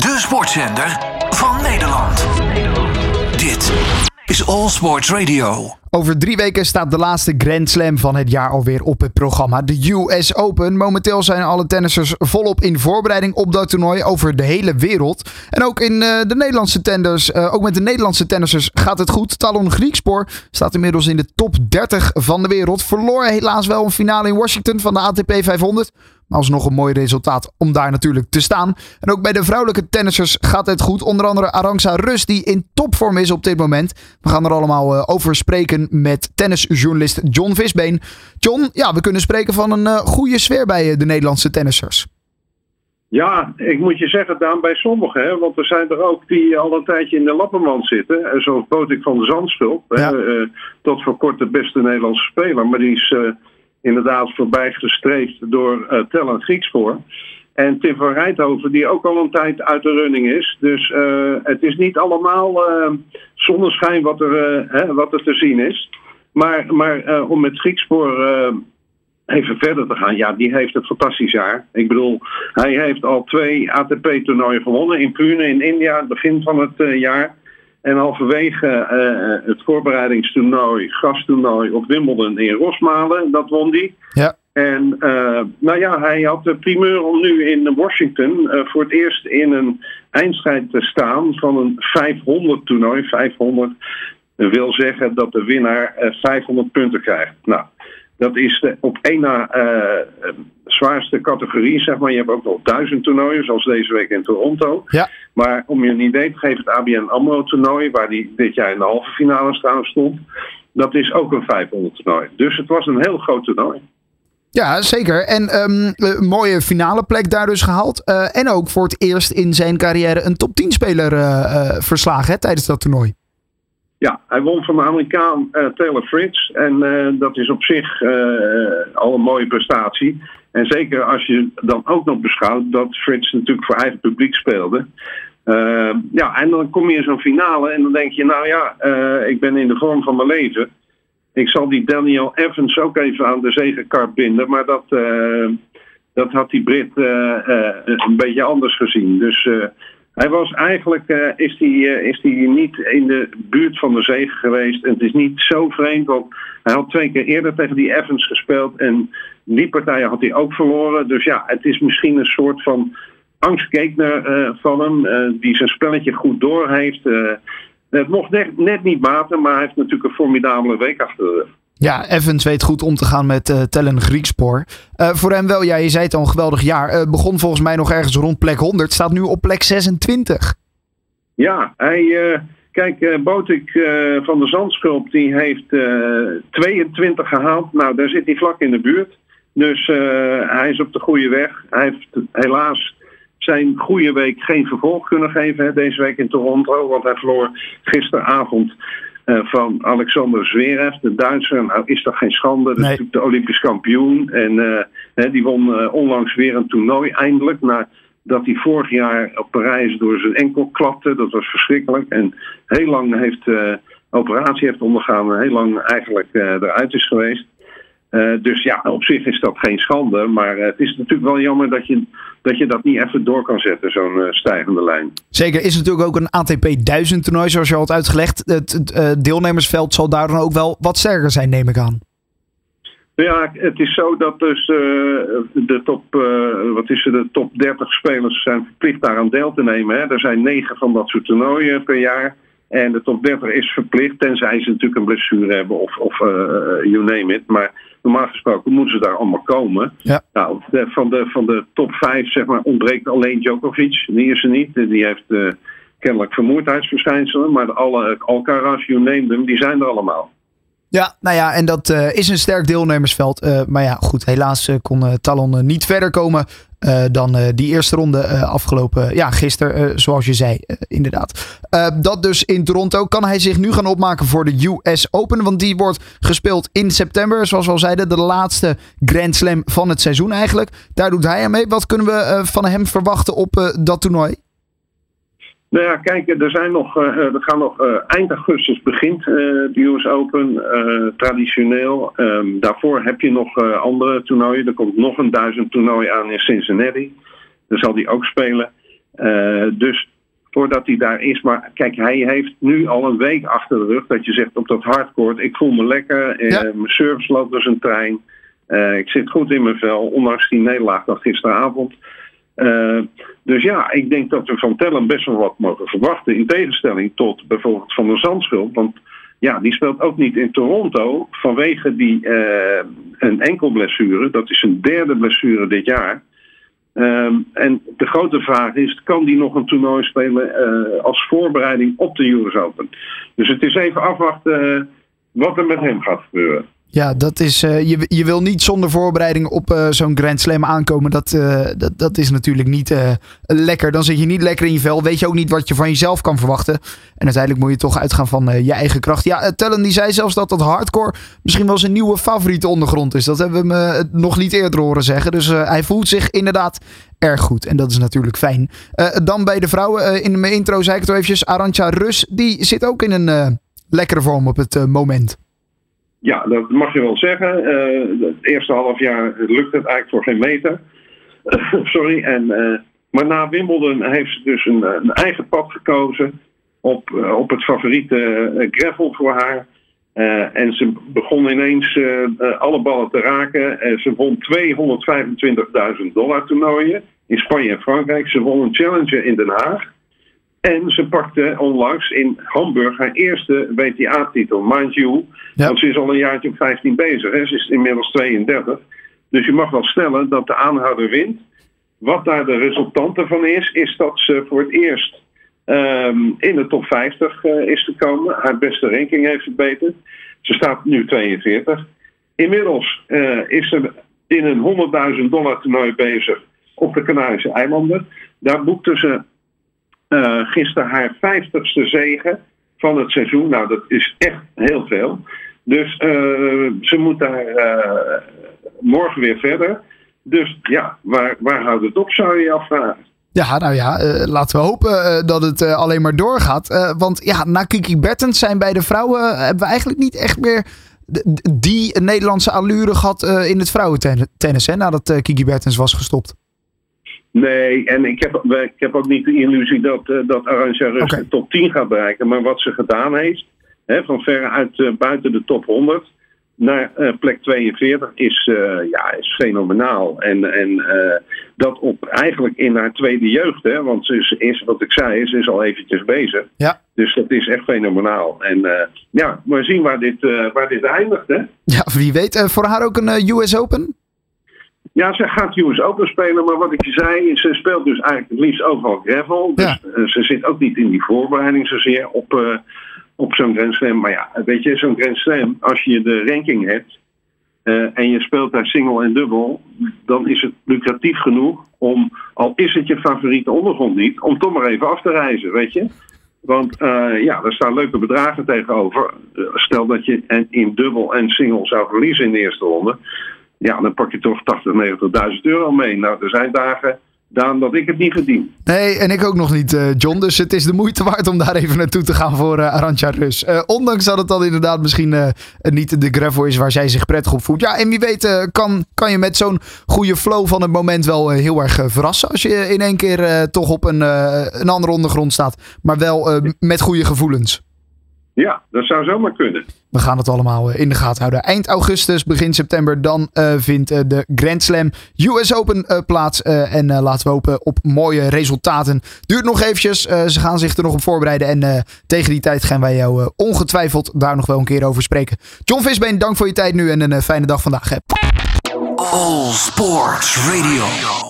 De sportzender van Nederland. Dit is All Sports Radio. Over drie weken staat de laatste Grand Slam van het jaar alweer op het programma. De US Open. Momenteel zijn alle tennissers volop in voorbereiding op dat toernooi over de hele wereld. En ook in uh, de Nederlandse tenders, uh, ook met de Nederlandse tennissers gaat het goed. Talon Griekspoor staat inmiddels in de top 30 van de wereld. Verloor helaas wel een finale in Washington van de ATP 500. Maar alsnog een mooi resultaat om daar natuurlijk te staan. En ook bij de vrouwelijke tennissers gaat het goed. Onder andere Arantxa Rus, die in topvorm is op dit moment. We gaan er allemaal uh, over spreken met tennisjournalist John Visbeen. John, ja, we kunnen spreken van een uh, goede sfeer bij uh, de Nederlandse tennissers. Ja, ik moet je zeggen, Daan, bij sommigen. Hè, want er zijn er ook die al een tijdje in de lappenmand zitten. Zoals Botik van de Zandschulp. Ja. Hè, tot voor kort de beste Nederlandse speler. Maar die is inderdaad voorbij gestreefd door uh, Tellen Griekspoor. En Tim van Rijthoven, die ook al een tijd uit de running is. Dus uh, het is niet allemaal uh, zonneschijn wat er, hè, wat er te zien is. Maar, maar om met Griekspoor even verder te gaan. Ja, die heeft het fantastisch jaar. Ik bedoel, hij heeft al twee ATP-toernooien gewonnen. In Pune in India, het begin van het jaar. En halverwege uh, het voorbereidingstoernooi, gastoernooi op Wimbledon in Rosmalen, dat won hij. Ja. En uh, nou ja, hij had de primeur om nu in Washington uh, voor het eerst in een eindstrijd te staan van een 500 toernooi. 500 wil zeggen dat de winnaar 500 punten krijgt. Nou, dat is de op één na zwaarste categorie, zeg maar. Je hebt ook nog duizend toernooien, zoals deze week in Toronto. Ja. Maar om je een idee te geven, het ABN AMRO-toernooi, waar die dit jaar in de halve finale staan stond, dat is ook een 500 toernooi. Dus het was een heel groot toernooi. Ja, zeker. En um, een mooie finale plek daar dus gehaald. Uh, en ook voor het eerst in zijn carrière een top 10 speler uh, verslagen hè, tijdens dat toernooi. Ja, hij won van de Amerikaan Taylor Fritz. En dat is op zich al een mooie prestatie. En zeker als je dan ook nog beschouwt dat Fritz natuurlijk voor eigen publiek speelde. Ja, en dan kom je in zo'n finale en dan denk je, nou ja, ik ben in de vorm van mijn leven. Ik zal die Daniel Evans ook even aan de zegenkart binden, maar dat, dat had die Brit een beetje anders gezien. Dus hij was eigenlijk, is die, is die niet in de buurt van de zege geweest. En het is niet zo vreemd, want hij had twee keer eerder tegen die Evans gespeeld en die partijen had hij ook verloren. Dus ja, het is misschien een soort van angstgekner uh, van hem. Die zijn spelletje goed door heeft. Het mocht net, net, niet maten, maar hij heeft natuurlijk een formidabele week achter de rug. Ja, Evans weet goed om te gaan met uh, Tellen Griekspoor. voor hem wel, ja, je zei het al, een geweldig jaar. begon volgens mij nog ergens rond plek 100. Staat nu op plek 26. Ja, hij... Kijk, uh, Botik van de Zandschulp die heeft uh, 22 gehaald. Nou, daar zit hij vlak in de buurt. Dus hij is op de goede weg. Hij heeft helaas zijn goede week geen vervolg kunnen geven hè, deze week in Toronto. Want hij verloor gisteravond van Alexander Zverev, de Duitser. Nou is dat geen schande. Dat is natuurlijk de Olympisch kampioen. En die won onlangs weer een toernooi eindelijk. Na dat hij vorig jaar op Parijs door zijn enkel klapte. Dat was verschrikkelijk. En heel lang heeft operatie heeft ondergaan. En heel lang eigenlijk eruit is geweest. Uh, dus ja, op zich is dat geen schande. Maar het is natuurlijk wel jammer dat je dat, je dat niet even door kan zetten, zo'n stijgende lijn. Zeker, is natuurlijk ook een ATP 1000 toernooi, zoals je al had uitgelegd. Het, het deelnemersveld zal daar dan ook wel wat sterker zijn, neem ik aan. Ja, het is zo dat dus de top, wat is er, de top 30 spelers zijn verplicht daaraan deel te nemen. Hè. Er zijn negen van dat soort toernooien per jaar. En de top 30 is verplicht, tenzij ze natuurlijk een blessure hebben of, of you name it. Maar normaal gesproken moeten ze daar allemaal komen. Ja. Nou, de, van, de, van de top 5 zeg maar, ontbreekt alleen Djokovic. Die is er niet. Die heeft kennelijk vermoeidheidsverschijnselen. Maar de alle Alcaraz, you name them, die zijn er allemaal. Ja, nou ja, en dat uh, is een sterk deelnemersveld. Uh, maar ja, goed, helaas uh, kon Talon niet verder komen dan die eerste ronde afgelopen, ja, gisteren, zoals je zei, inderdaad. dat dus in Toronto. Kan hij zich nu gaan opmaken voor de US Open? Want die wordt gespeeld in september, zoals we al zeiden, de laatste Grand Slam van het seizoen eigenlijk. Daar doet hij aan mee. Wat kunnen we van hem verwachten op dat toernooi? Nou ja, kijk, er zijn nog, uh, er gaan nog uh, eind augustus begint de US Open traditioneel. Um, daarvoor heb je nog andere toernooien. Er komt nog een duizend toernooi aan in Cincinnati. Daar zal hij ook spelen. dus voordat hij daar is. Maar kijk, hij heeft nu al een week achter de rug dat je zegt op dat hardcourt, ik voel me lekker, ja. mijn service loopt als een trein. ik zit goed in mijn vel, ondanks die nederlaag van gisteravond. Uh, dus ja, ik denk dat we van Tellen best wel wat mogen verwachten. In tegenstelling tot bijvoorbeeld Van der Zandschulp. Want ja, die speelt ook niet in Toronto vanwege die uh, een enkel blessure. Dat is een derde blessure dit jaar. Um, en de grote vraag is, kan die nog een toernooi spelen uh, als voorbereiding op de US Open? Dus het is even afwachten wat er met hem gaat gebeuren. Ja, dat is, uh, je, je wil niet zonder voorbereiding op uh, zo'n Grand Slam aankomen. Dat, uh, dat, dat is natuurlijk niet lekker. Dan zit je niet lekker in je vel. Weet je ook niet wat je van jezelf kan verwachten. En uiteindelijk moet je toch uitgaan van je eigen kracht. Ja, Tellen die zei zelfs dat dat hardcore misschien wel zijn nieuwe favoriete ondergrond is. Dat hebben we me nog niet eerder horen zeggen. Dus hij voelt zich inderdaad erg goed. En dat is natuurlijk fijn. dan bij de vrouwen. in mijn intro zei ik het al eventjes. Arantja Rus, die zit ook in een lekkere vorm op het moment. Ja, dat mag je wel zeggen. Uh, het eerste half jaar lukt het eigenlijk voor geen meter. Sorry. En, uh, maar na Wimbledon heeft ze dus een, een eigen pad gekozen op, uh, op het favoriete gravel voor haar. en ze begon ineens alle ballen te raken. ze won 225.000 dollar toernooien in Spanje en Frankrijk. Ze won een challenger in Den Haag. En ze pakte onlangs in Hamburg haar eerste WTA-titel. Mind you, ja. want ze is al een jaartje op 15 bezig. Hè. Ze is inmiddels 32. Dus je mag wel stellen dat de aanhouder wint. Wat daar de resultante van is, is dat ze voor het eerst um, in de top 50 uh, is gekomen. Haar beste ranking heeft verbeterd. Ze staat nu 42. Inmiddels uh, is ze in een 100.000 dollar toernooi bezig op de Canarische eilanden. Daar boekte ze uh, gisteren haar vijftigste zegen van het seizoen. Nou, dat is echt heel veel. Dus uh, ze moet daar uh, morgen weer verder. Dus ja, waar, waar houdt het op, zou je je afvragen. Ja, nou ja, laten we hopen dat het alleen maar doorgaat. want ja, na Kiki Bertens zijn bij de vrouwen... hebben we eigenlijk niet echt meer die Nederlandse allure gehad in het vrouwentennis. Hè, nadat Kiki Bertens was gestopt. Nee, en ik heb, ik heb ook niet de illusie dat, uh, dat Arantxa Rus okay. de top 10 gaat bereiken. Maar wat ze gedaan heeft, hè, van veruit uh, buiten de top 100 naar uh, plek 42, is, ja, is fenomenaal. En, en dat op eigenlijk in haar tweede jeugd, hè, want ze is, is, wat ik zei, ze is al eventjes bezig. Ja. Dus dat is echt fenomenaal. En ja, we zien waar dit, waar dit eindigt. Hè? Ja, wie weet. voor haar ook een US Open? Ja, ze gaat US Open spelen, maar wat ik je zei, ze speelt dus eigenlijk het liefst overal gravel. Dus ja. ze zit ook niet in die voorbereiding zozeer op, uh, op zo'n Grand Slam. Maar ja, weet je, zo'n Grand Slam, als je de ranking hebt uh, en je speelt daar single en dubbel, dan is het lucratief genoeg om, al is het je favoriete ondergrond niet, om toch maar even af te reizen, weet je. Want uh, ja, daar staan leuke bedragen tegenover. Stel dat je in dubbel en single zou verliezen in de eerste ronde ja, dan pak je toch 80, 90.000 euro mee. Nou, er zijn dagen, Daan, dat ik het niet verdien. Nee, en ik ook nog niet, uh, John. Dus het is de moeite waard om daar even naartoe te gaan voor uh, Arantxa Rus. Uh, ondanks dat het dan inderdaad misschien niet de gravel is waar zij zich prettig op voelt. Ja, en wie weet kan, kan je met zo'n goede flow van het moment wel heel erg verrassen. Als je in één keer toch op een, een andere ondergrond staat. Maar wel met goede gevoelens. Ja, dat zou zomaar kunnen. We gaan het allemaal eh, in de gaten houden. Eind augustus, begin september, dan uh, vindt uh, de Grand Slam US Open uh, plaats. en laten we hopen op mooie resultaten. Duurt nog eventjes. ze gaan zich er nog op voorbereiden. En tegen die tijd gaan wij jou ongetwijfeld daar nog wel een keer over spreken. John Visbeen, dank voor je tijd nu en een fijne dag vandaag. Hè. All Sports Radio.